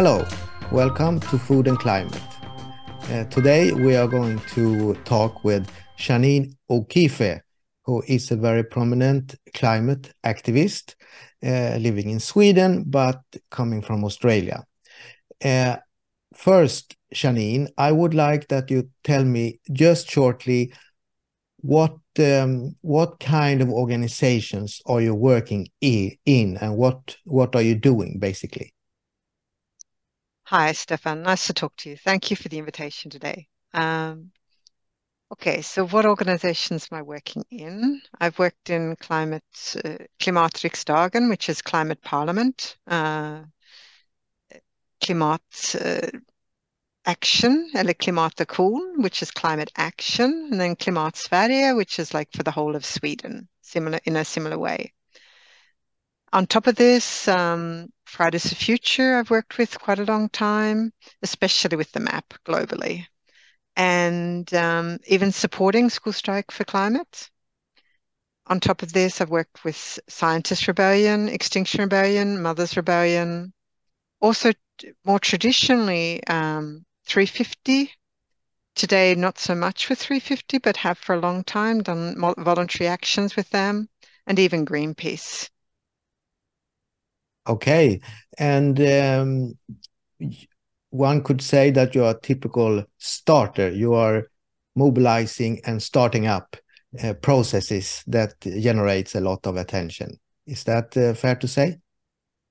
Hello, welcome to Food and Climate. Uh, today we are going to talk with Janine O'Keeffe, who is a very prominent climate activist uh, living in Sweden but coming from Australia. Uh, first, Janine, I would like that you tell me just shortly what um, what kind of organizations are you working in and what what are you doing basically? Hi, Stefan. Nice to talk to you. Thank you for the invitation today. Um, okay, so what organizations am I working in? I've worked in climate uh, Klimatriksdagen, which is climate parliament, uh, Klimat uh, action, eller which is climate action, and then Klimat which is like for the whole of Sweden, similar in a similar way. On top of this, um, Fridays for Future, I've worked with quite a long time, especially with the map globally, and um, even supporting School Strike for Climate. On top of this, I've worked with Scientist Rebellion, Extinction Rebellion, Mothers Rebellion, also more traditionally um, 350. Today, not so much with 350, but have for a long time done voluntary actions with them and even Greenpeace. Okay. And um, one could say that you are a typical starter. You are mobilizing and starting up uh, processes that generates a lot of attention. Is that uh, fair to say?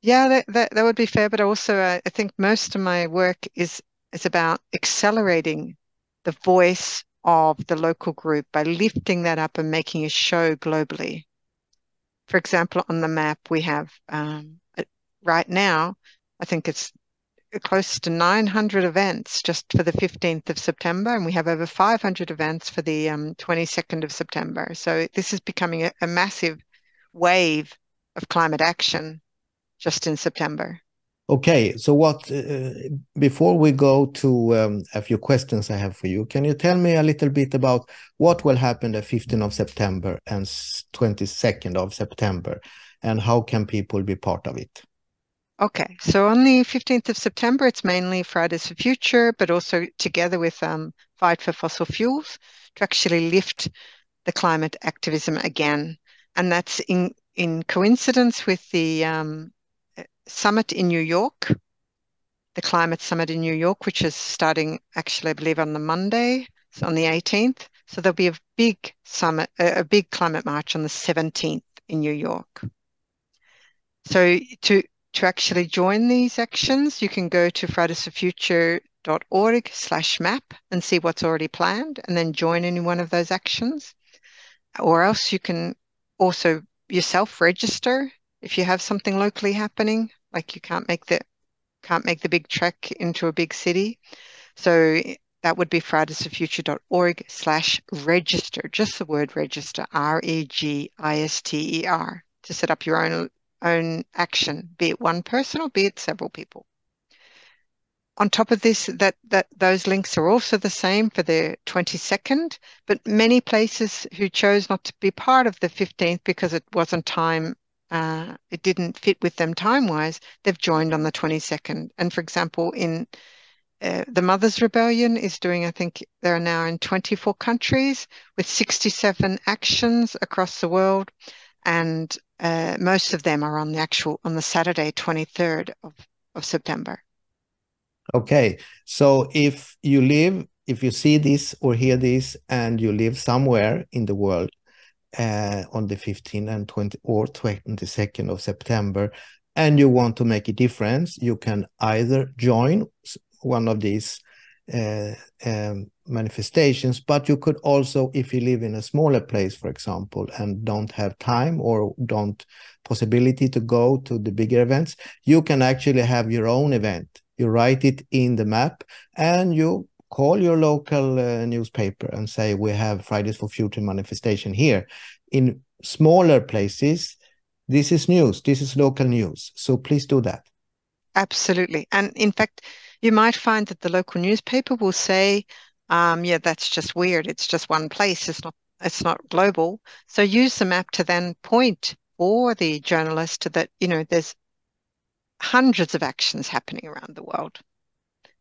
Yeah, that, that, that would be fair. But also, uh, I think most of my work is is about accelerating the voice of the local group by lifting that up and making a show globally. For example, on the map, we have um, right now, I think it's close to 900 events just for the 15th of September, and we have over 500 events for the um, 22nd of September. So this is becoming a, a massive wave of climate action just in September. Okay, so what uh, before we go to um, a few questions I have for you, can you tell me a little bit about what will happen the 15th of September and 22nd of September, and how can people be part of it? Okay, so on the 15th of September, it's mainly Fridays for Future, but also together with um, Fight for Fossil Fuels to actually lift the climate activism again, and that's in in coincidence with the um, summit in New York, the climate summit in New York, which is starting actually, I believe, on the Monday, so on the 18th. So there'll be a big summit, a big climate march on the 17th in New York. So to to actually join these actions, you can go to fridaysforfuture.org slash map and see what's already planned and then join any one of those actions. Or else you can also yourself register if you have something locally happening like you can't make the can't make the big trek into a big city. So that would be fridaysforfuture.org slash register, just the word register, R-E-G-I-S-T-E-R, to set up your own own action, be it one person or be it several people. On top of this, that, that those links are also the same for the 22nd, but many places who chose not to be part of the 15th because it wasn't time uh, it didn't fit with them time wise, they've joined on the 22nd. And for example, in uh, the Mothers Rebellion is doing, I think they are now in 24 countries with 67 actions across the world. And uh, most of them are on the actual, on the Saturday, 23rd of, of September. Okay. So if you live, if you see this or hear this and you live somewhere in the world, uh, on the 15th and 20 or 22nd of September, and you want to make a difference, you can either join one of these uh, um, manifestations, but you could also, if you live in a smaller place, for example, and don't have time or don't possibility to go to the bigger events, you can actually have your own event. You write it in the map and you call your local uh, newspaper and say we have Fridays for Future manifestation here. In smaller places, this is news. This is local news. So please do that. Absolutely. And in fact, you might find that the local newspaper will say, yeah, that's just weird. It's just one place. It's not it's not global. So use the map to then point for the journalist to that, you know, there's hundreds of actions happening around the world.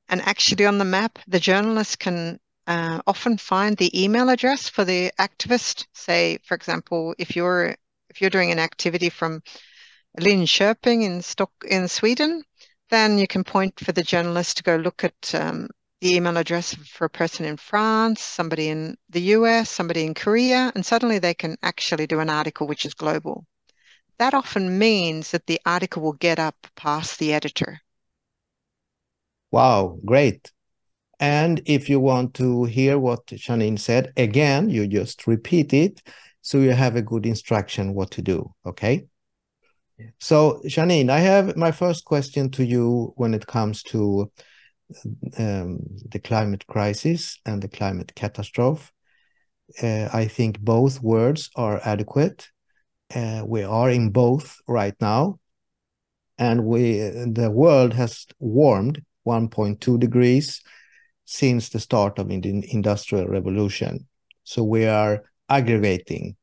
And actually, on the map, the journalist can uh, often find the email address for the activist. Say, for example, if you're if you're doing an activity from Linköping in Stock in Sweden, then you can point for the journalist to go look at um, the email address for a person in France, somebody in the US, somebody in Korea, and suddenly they can actually do an article which is global. That often means that the article will get up past the editor. Wow, great. And if you want to hear what Janine said, again, you just repeat it so you have a good instruction what to do, okay? So, Janine, I have my first question to you when it comes to um, the climate crisis and the climate catastrophe. Uh, I think both words are adequate. Uh, we are in both right now, and we the world has warmed 1.2 degrees since the start of the industrial revolution. So we are aggregating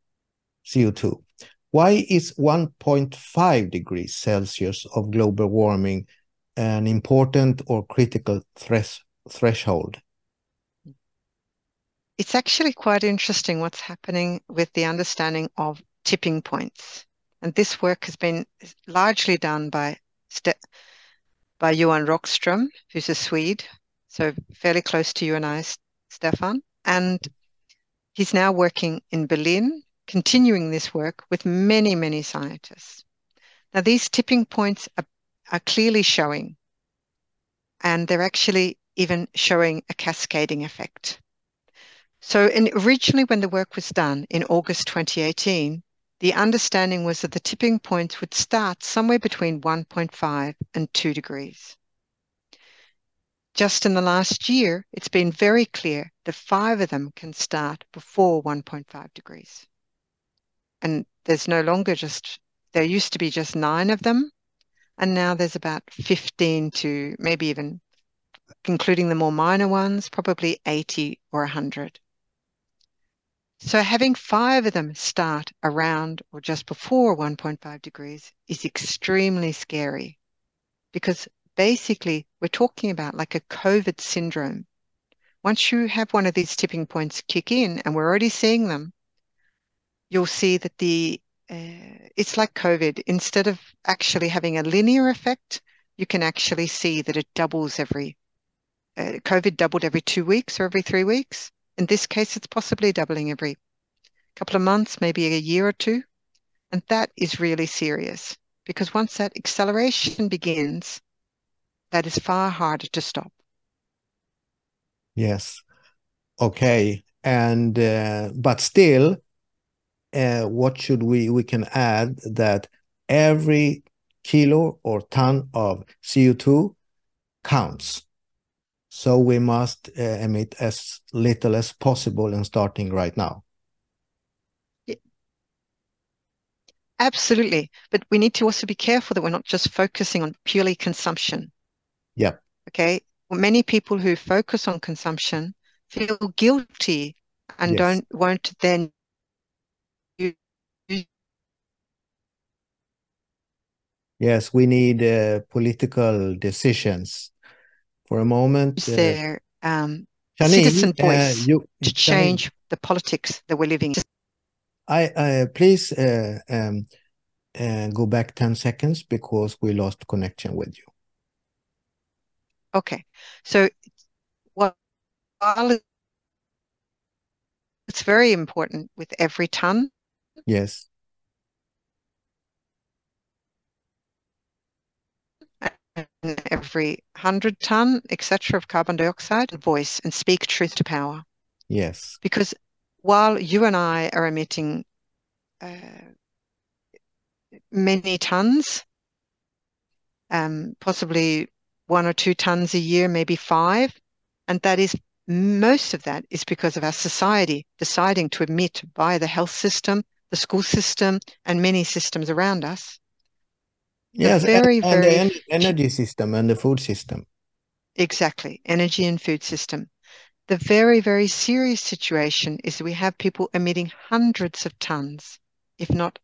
CO2. Why is 1.5 degrees Celsius of global warming an important or critical thres threshold? It's actually quite interesting what's happening with the understanding of tipping points. And this work has been largely done by, by Johan Rockström, who's a Swede, so fairly close to you and I, Stefan. And he's now working in Berlin continuing this work with many, many scientists. Now, these tipping points are, are clearly showing, and they're actually even showing a cascading effect. So, in, originally, when the work was done in August 2018, the understanding was that the tipping points would start somewhere between 1.5 and 2 degrees. Just in the last year, it's been very clear that five of them can start before 1.5 degrees and there's no longer just there used to be just nine of them and now there's about 15 to maybe even including the more minor ones probably 80 or 100 so having five of them start around or just before 1.5 degrees is extremely scary because basically we're talking about like a covid syndrome. Once you have one of these tipping points kick in and we're already seeing them you'll see that the uh, it's like COVID. Instead of actually having a linear effect, you can actually see that it doubles every. Uh, COVID doubled every two weeks or every three weeks. In this case, it's possibly doubling every couple of months, maybe a year or two. And that is really serious because once that acceleration begins, that is far harder to stop. Yes. Okay. And, uh, but still, uh, what should we we can add that every kilo or ton of CO2 counts. So we must uh, emit as little as possible and starting right now. Absolutely. But we need to also be careful that we're not just focusing on purely consumption. Yeah. Okay. Many people who focus on consumption feel guilty and yes. don't won't then Yes, we need uh, political decisions. For a moment, uh, their um, citizen uh, voice you, to change the politics that we're living. I please uh, um, uh, go back ten seconds because we lost connection with you. Okay, so while it's very important with every ton. Yes. Every 100 ton, etc., of carbon dioxide, voice and speak truth to power. Yes. Because while you and I are emitting uh, many tons, um, possibly one or two tons a year, maybe five, and that is most of that is because of our society deciding to emit by the health system, the school system, and many systems around us yes, very, and, very and the energy system and the food system. Exactly, energy and food system. The very, very serious situation is we have people emitting hundreds of tons, if not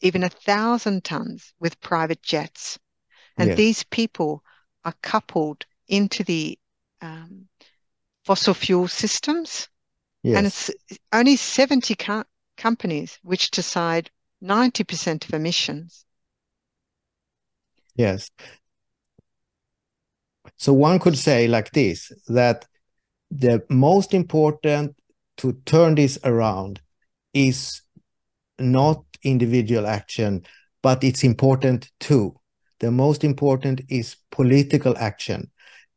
even a thousand tons, with private jets. And Yes. these people are coupled into the um, fossil fuel systems. And it's only 70 co- companies which decide 90% of emissions. Yes. So one could say like this, that the most important to turn this around is not individual action, but it's important too. The most important is political action,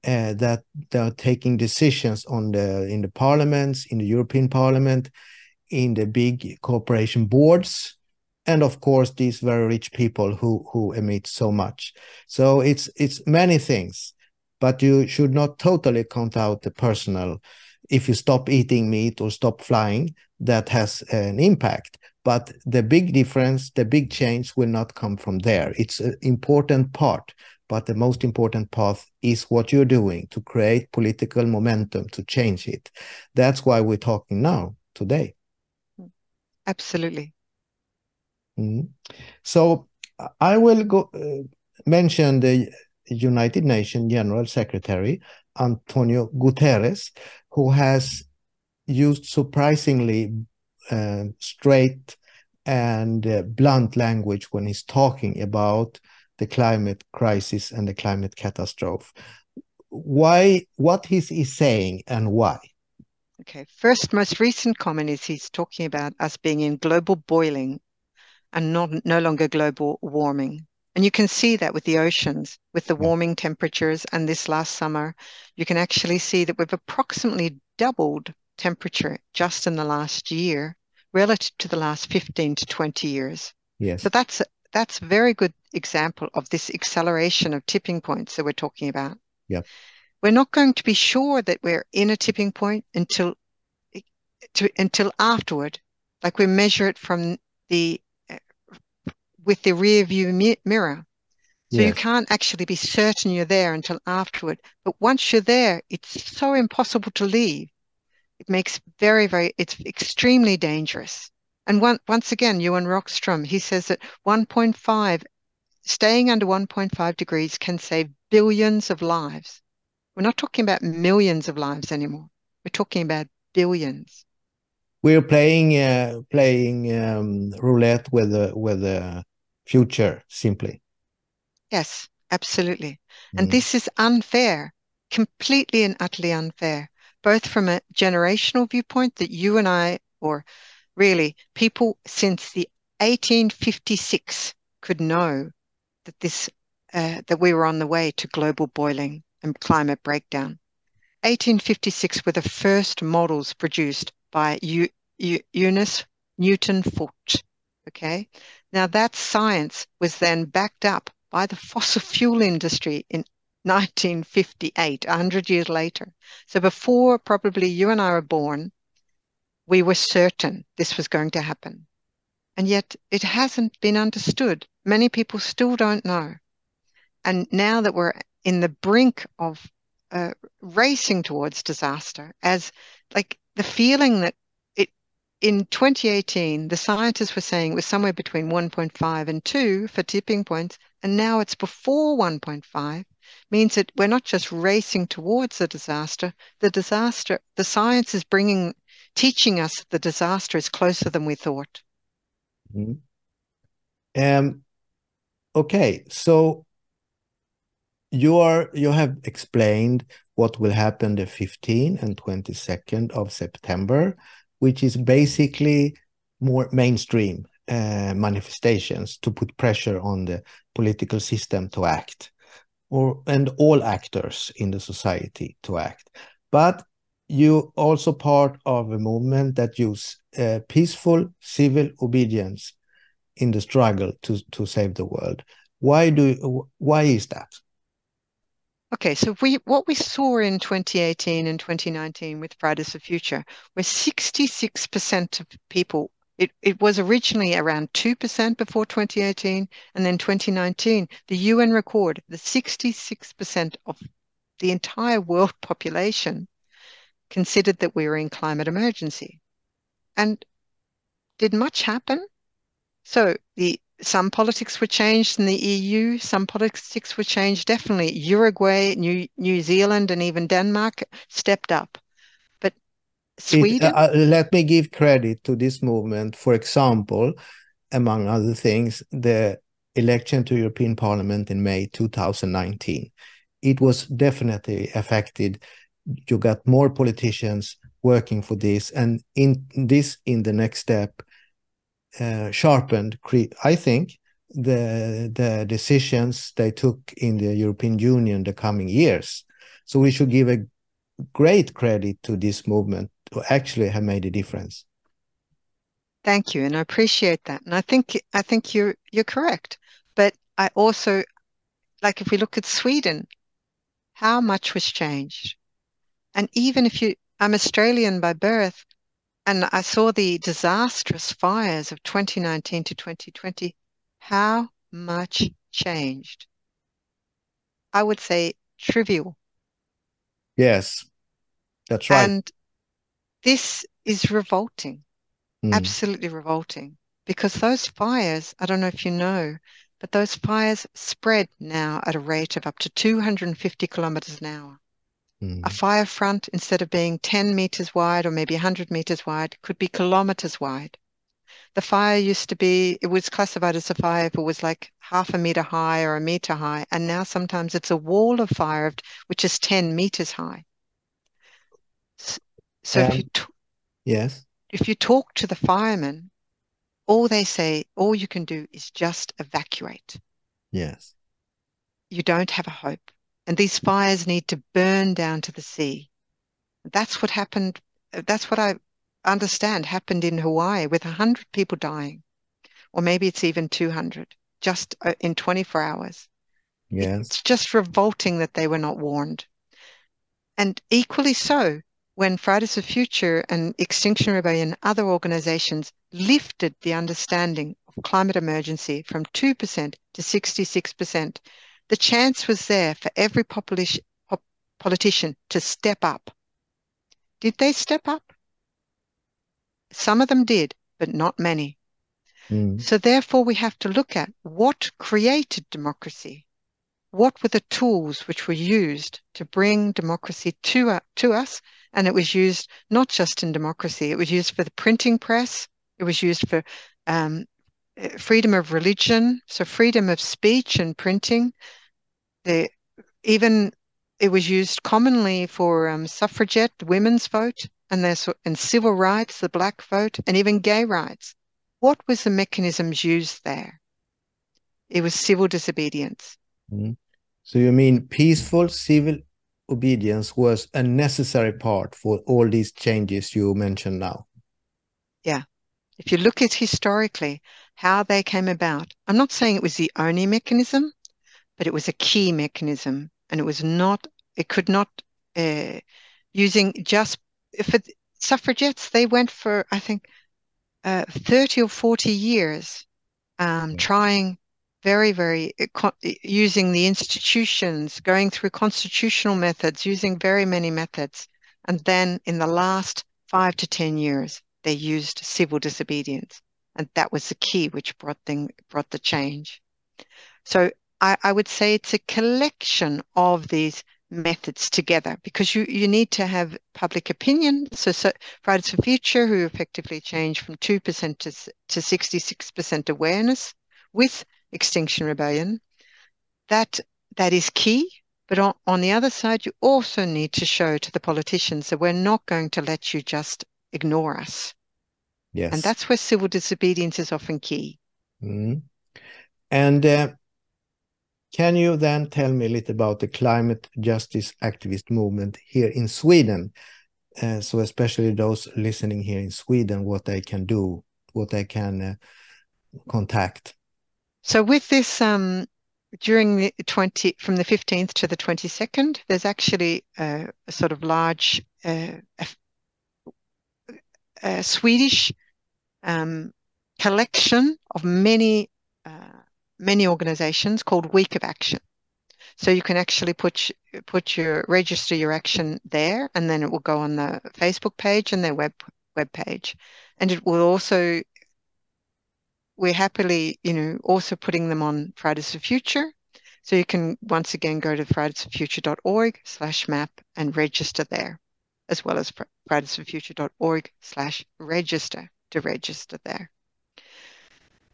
uh, that they're taking decisions on the in the parliaments, in the European Parliament, in the big corporation boards, and of course these very rich people who who emit so much. So it's it's many things, but you should not totally count out the personal. If you stop eating meat or stop flying, that has an impact. But the big difference, the big change will not come from there. It's an important part, but the most important path is what you're doing to create political momentum to change it. That's why we're talking now, today. Absolutely. Mhm. So I will go uh, mention the United Nations General Secretary Antonio Guterres, who has used surprisingly uh, straight and uh, blunt language when he's talking about the climate crisis and the climate catastrophe. Why? What is he saying and why? Okay. First, most recent comment is he's talking about us being in global boiling and not no longer global warming. And you can see that with the oceans, with the warming temperatures. And this last summer, you can actually see that we've approximately doubled temperature just in the last year relative to the last 15 to 20 years. Yes. So that's that's a very good example of this acceleration of tipping points that we're talking about. Yeah. We're not going to be sure that we're in a tipping point until to, until afterward, like we measure it from the with the rear view mi- mirror. So you can't actually be certain you're there until afterward. But once you're there, it's so impossible to leave. It makes very, very, it's extremely dangerous. And one, once again, Johan Rockström, he says that 1.5, staying under 1.5 degrees can save billions of lives. We're not talking about millions of lives anymore. We're talking about billions. We're playing uh, playing um, roulette with the with the future simply. Yes, absolutely. And Mm. this is unfair, completely and utterly unfair, both from a generational viewpoint that you and I, or really people since the 1856 could know that this uh, that we were on the way to global boiling and climate breakdown. 1856 were the first models produced by Eu- Eu- Eunice Newton Foote. Okay. Now that science was then backed up by the fossil fuel industry in 1958, 100 years later. So before probably you and I were born, we were certain this was going to happen. And yet it hasn't been understood. Many people still don't know. And now that we're in the brink of uh, racing towards disaster, as like the feeling that in 2018, the scientists were saying it was somewhere between 1.5 and 2 for tipping points, and now it's before 1.5, means that we're not just racing towards a disaster. The disaster, the science is bringing, teaching us that the disaster is closer than we thought. Mhm. Um, okay, so you are you have explained what will happen the 15th and 22nd of September, which is basically more mainstream uh, manifestations to put pressure on the political system to act, or and all actors in the society to act. But you also part of a movement that use uh, peaceful civil obedience in the struggle to to save the world. Why do why is that? Okay, so we what we saw in 2018 and 2019 with Fridays for Future, where 66% of people, it, it was originally around 2% before 2018, and then 2019, the UN record that 66% of the entire world population considered that we were in climate emergency. And did much happen? So the some politics were changed in the EU. Some politics were changed. Definitely, Uruguay, New New Zealand, and even Denmark stepped up. But Sweden. It, uh, let me give credit to this movement. For example, among other things, the election to European Parliament in May 2019. It was definitely affected. You got more politicians working for this, and in this, in the next step, uh, sharpened, I think, the the decisions they took in the European Union the coming years. So we should give a great credit to this movement to actually have made a difference. Thank you, and I appreciate that. And I think I think you're you're correct. But I also like if we look at Sweden, how much was changed? And even if you I'm Australian by birth, and I saw the disastrous fires of 2019 to 2020. How much changed? I would say trivial. Yes, that's right. And this is revolting, mm. absolutely revolting, because those fires, I don't know if you know, but those fires spread now at a rate of up to 250 kilometers an hour. Mm. A fire front, instead of being 10 meters wide or maybe 100 meters wide, could be kilometers wide. The fire used to be, it was classified as a fire if it was like half a meter high or a meter high. And now sometimes it's a wall of fire, which is 10 meters high. So um, if you yes, if you talk to the firemen, all they say, all you can do is just evacuate. Yes. You don't have a hope. And these fires need to burn down to the sea. That's what happened. That's what I understand happened in Hawaii with 100 people dying, or maybe it's even 200 just uh, in 24 hours. Yes. It's just revolting that they were not warned. And equally so, when Fridays for Future and Extinction Rebellion and other organizations lifted the understanding of climate emergency from 2% to 66%, the chance was there for every politician to step up. Did they step up? Some of them did, but not many. Mm. So therefore, we have to look at what created democracy. What were the tools which were used to bring democracy to, uh, to us? And it was used not just in democracy, it was used for the printing press, it was used for um, eh, freedom of religion, so freedom of speech and printing, the even it was used commonly for um, suffragette, the women's vote, and there's and civil rights, the black vote, and even gay rights. What was the mechanisms used there? It was civil disobedience. Mm. So you mean peaceful civil obedience was a necessary part for all these changes you mentioned now? Yeah. If you look at historically how they came about, I'm not saying it was the only mechanism, but it was a key mechanism and it was not, it could not, uh, using just, for suffragettes, they went for, I think, uh, 30 or 40 years um, trying very, very, uh, using the institutions, going through constitutional methods, using very many methods. And then in the last five to 10 years, they used civil disobedience. And that was the key which brought, thing, brought the change. So I, I would say it's a collection of these methods together because you, you need to have public opinion. So, so Fridays for Future, who effectively changed from 2% to, to 66% awareness with Extinction Rebellion, that that is key. But on, on the other side, you also need to show to the politicians that we're not going to let you just ignore us. Yes. And that's where civil disobedience is often key. Mm. And uh, can you then tell me a little about the climate justice activist movement here in Sweden? Uh, so especially those listening here in Sweden, what they can do, what they can uh, contact. So with this, um, during the 20, from the 15th to the 22nd, there's actually a, a sort of large uh, a, a Swedish um, collection of many many organizations called Week of Action. So you can actually put put your register your action there, and then it will go on the Facebook page and their web web page, and it will also we're happily, you know, also putting them on Fridays for Future. So you can once again go to fridaysforfuture.org slash map and register there, as well as fridaysforfuture.org slash register to register there.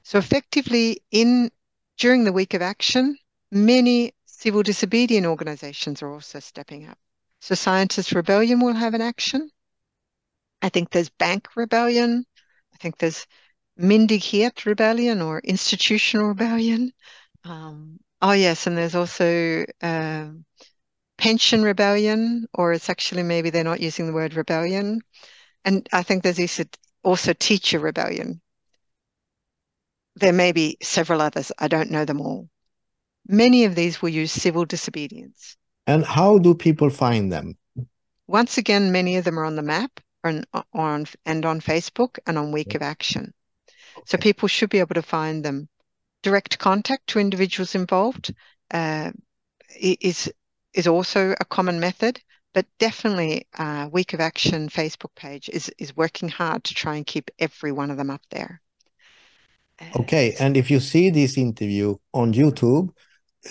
So effectively in during the week of action, many civil disobedient organizations are also stepping up. So Scientist Rebellion will have an action. I think there's Bank Rebellion. I think there's Myndighet Rebellion or Institutional Rebellion. Um, oh, yes, and there's also uh, Pension Rebellion, or it's actually maybe they're not using the word rebellion. And I think there's also Teacher Rebellion. There may be several others. I don't know them all. Many of these will use civil disobedience. And how do people find them? Once again, many of them are on the map and on and on Facebook and on Week of Action. So people should be able to find them. Direct contact to individuals involved uh, is is also a common method, but definitely uh, Week of Action Facebook page is is working hard to try and keep every one of them up there. Okay, and if you see this interview on YouTube,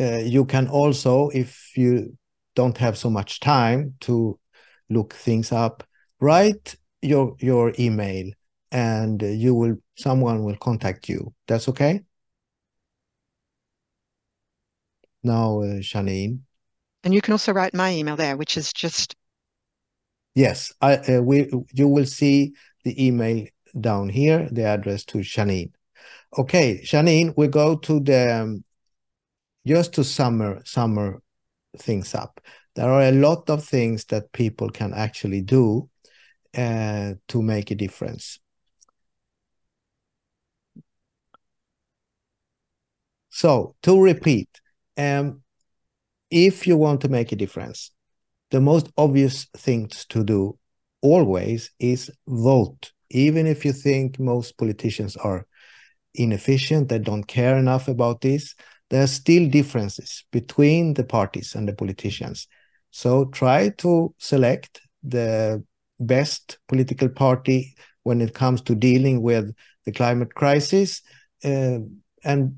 uh, you can also, if you don't have so much time to look things up, write your your email and you will someone will contact you. That's okay? Now, uh, Janine. And you can also write my email there, which is just. Yes, I uh, we you will see the email down here, the address to Janine. Okay, Janine, we go to the um, just to summer summer things up. There are a lot of things that people can actually do uh, to make a difference. So to repeat, um, if you want to make a difference, the most obvious things to do always is vote. Even if you think most politicians are inefficient, they don't care enough about this, there are still differences between the parties and the politicians. So try to select the best political party when it comes to dealing with the climate crisis uh, and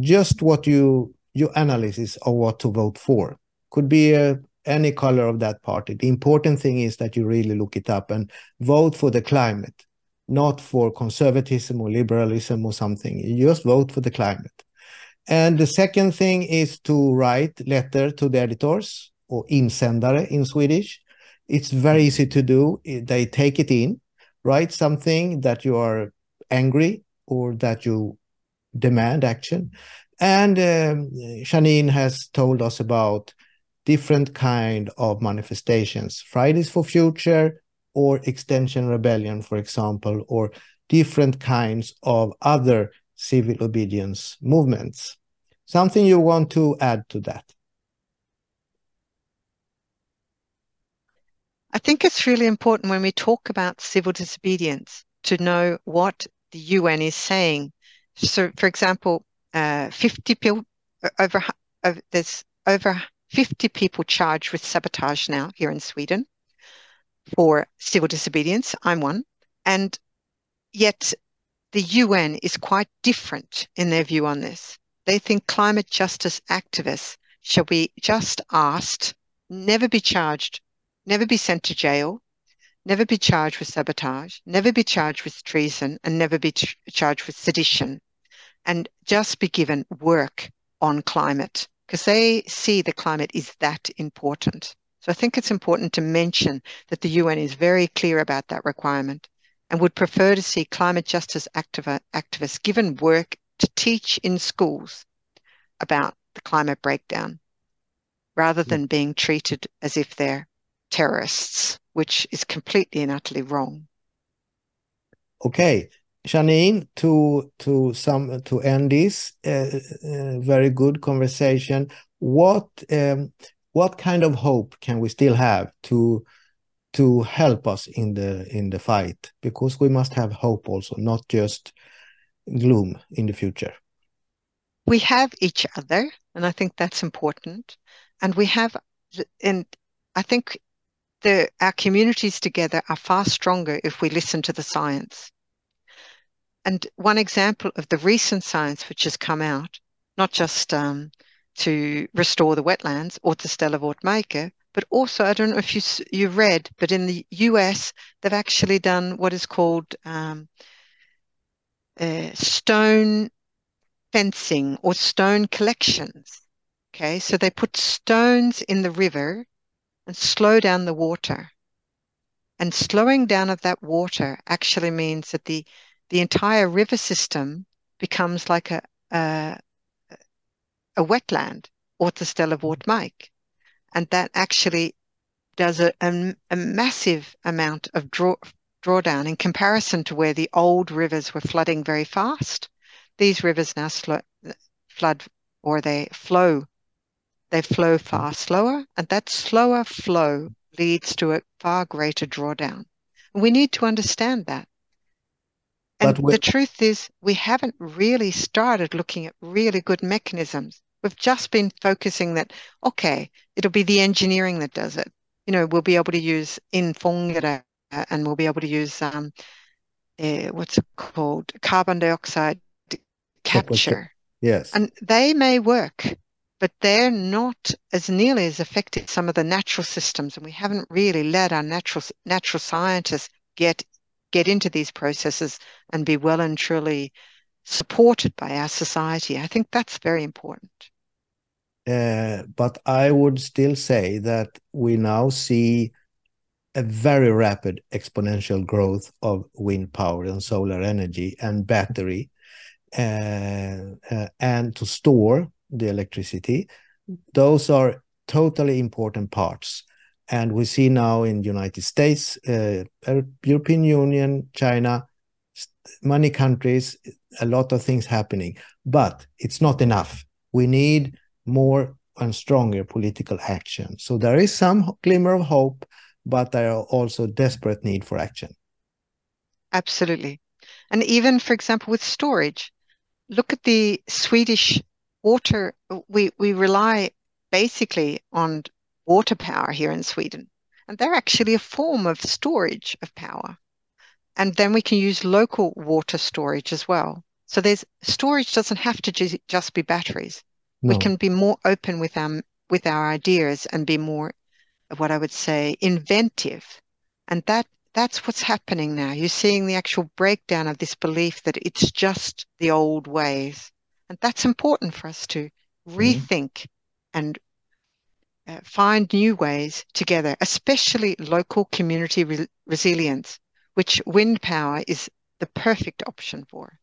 just what you your analysis of what to vote for could be uh, any color of that party. The important thing is that you really look it up and vote for the climate, not for conservatism or liberalism or something. You just vote for the climate. And the second thing is to write letter to the editors or insändare in Swedish. It's very easy to do. They take it in, write something that you are angry or that you demand action. And um, has told us about different kind of manifestations, Fridays for Future or Extinction Rebellion, for example, or different kinds of other civil obedience movements. Something you want to add to that? I think it's really important when we talk about civil disobedience to know what the UN is saying so, for example, uh, 50 people over, over there's over 50 people charged with sabotage now here in Sweden for civil disobedience. I'm one, and yet the UN is quite different in their view on this. They think climate justice activists shall be just asked, never be charged, never be sent to jail, never be charged with sabotage, never be charged with treason, and never be ch- charged with sedition and just be given work on climate because they see the climate is that important. So I think it's important to mention that the UN is very clear about that requirement and would prefer to see climate justice activ- activists given work to teach in schools about the climate breakdown rather than being treated as if they're terrorists, which is completely and utterly wrong. Okay, Janine, to to some to end this uh, uh, very good conversation, what um, what kind of hope can we still have to to help us in the in the fight? Because we must have hope also, not just gloom in the future. We have each other, and I think that's important. And we have, and I think the our communities together are far stronger if we listen to the science and one example of the recent science which has come out, not just um, to restore the wetlands or to Stella Vortmaker, but also I don't know if you you read, but in the U.S. they've actually done what is called um, uh, stone fencing or stone collections. Okay, so they put stones in the river and slow down the water. And slowing down of that water actually means that the the entire river system becomes like a a, a wetland or the Stella mike. And that actually does a, a, a massive amount of draw, drawdown in comparison to where the old rivers were flooding very fast. These rivers now slow, flood or they flow. They flow far slower, and that slower flow leads to a far greater drawdown. We need to understand that. And the truth is, we haven't really started looking at really good mechanisms. We've just been focusing that, okay, it'll be the engineering that does it. You know, we'll be able to use Infångare and we'll be able to use um, uh, what's it called, carbon dioxide capture. Yes. And they may work, but they're not as nearly as effective as some of the natural systems. And we haven't really let our natural natural scientists get get into these processes and be well and truly supported by our society. I think that's very important. Uh, but I would still say that we now see a very rapid exponential growth of wind power and solar energy and battery uh, uh, and to store the electricity. Those are totally important parts. And we see now in United States, uh, European Union, China, many countries, a lot of things happening. But it's not enough. We need more and stronger political action. So there is some glimmer of hope, but there are also desperate need for action. Absolutely. And even, for example, with storage, look at the Swedish water. We, we rely basically on water power here in Sweden, and they're actually a form of storage of power. And then we can use local water storage as well. So there's storage doesn't have to just be batteries. No. We can be more open with our with our ideas and be more what I would say inventive. And that that's what's happening now. You're seeing the actual breakdown of this belief that it's just the old ways. And that's important for us to mm-hmm. rethink mm. and uh, find new ways together, especially local community re resilience, which wind power is the perfect option for.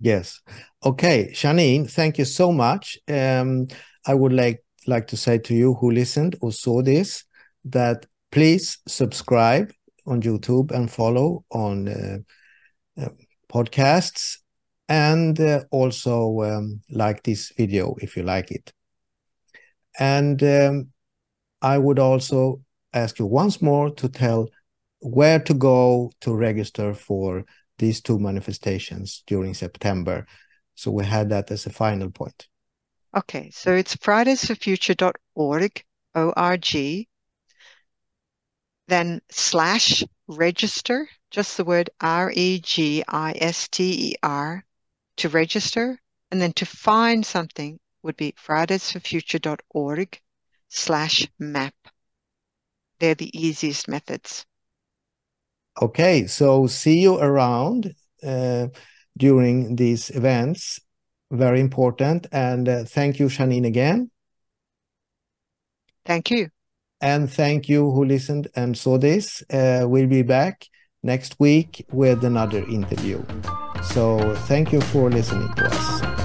Yes. Okay, Janine, thank you so much. Um, I would like like to say to you who listened or saw this that please subscribe on YouTube and follow on uh, uh, podcasts and uh, also um, like this video if you like it. And um, I would also ask you once more to tell where to go to register for these two manifestations during September. So we had that as a final point. Okay, so it's fridaysforfuture.org, O-R-G, then slash register, just the word R-E-G-I-S-T-E-R to register, and then to find something would be fridaysforfuture.org slash map. They're the easiest methods. Okay, so see you around uh, during these events very important. And uh, thank you, Janine, again. Thank you. And thank you who listened and saw this. Uh, we'll be back next week with another interview. So thank you for listening to us.